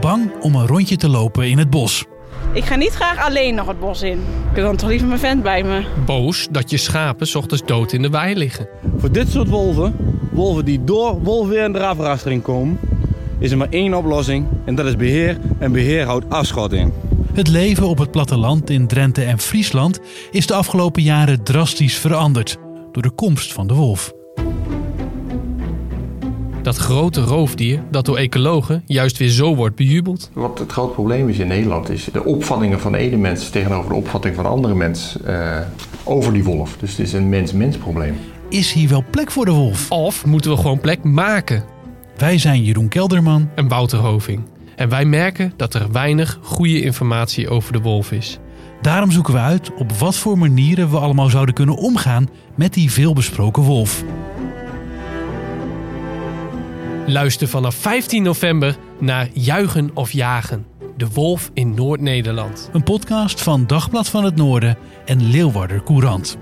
Bang om een rondje te lopen in het bos. Ik ga niet graag alleen nog het bos in. Ik wil dan toch liever mijn vent bij me. Boos dat je schapen 's ochtends dood in de wei liggen. Voor dit soort wolven, wolven die door wolven en draafrastering komen, is er maar één oplossing en dat is beheer. En beheer houdt afschot in. Het leven op het platteland in Drenthe en Friesland is de afgelopen jaren drastisch veranderd door de komst van de wolf. Dat grote roofdier dat door ecologen juist weer zo wordt bejubeld. Wat het groot probleem is in Nederland is de opvattingen van de ene mens tegenover de opvatting van de andere mens eh, over die wolf. Dus het is een mens-mens probleem. Is hier wel plek voor de wolf? Of moeten we gewoon plek maken? Wij zijn Jeroen Kelderman en Wouter Hoving. En wij merken dat er weinig goede informatie over de wolf is. Daarom zoeken we uit op wat voor manieren we allemaal zouden kunnen omgaan met die veelbesproken wolf. Luister vanaf 15 november naar Juichen of Jagen. De Wolf in Noord-Nederland. Een podcast van Dagblad van het Noorden en Leeuwarder Courant.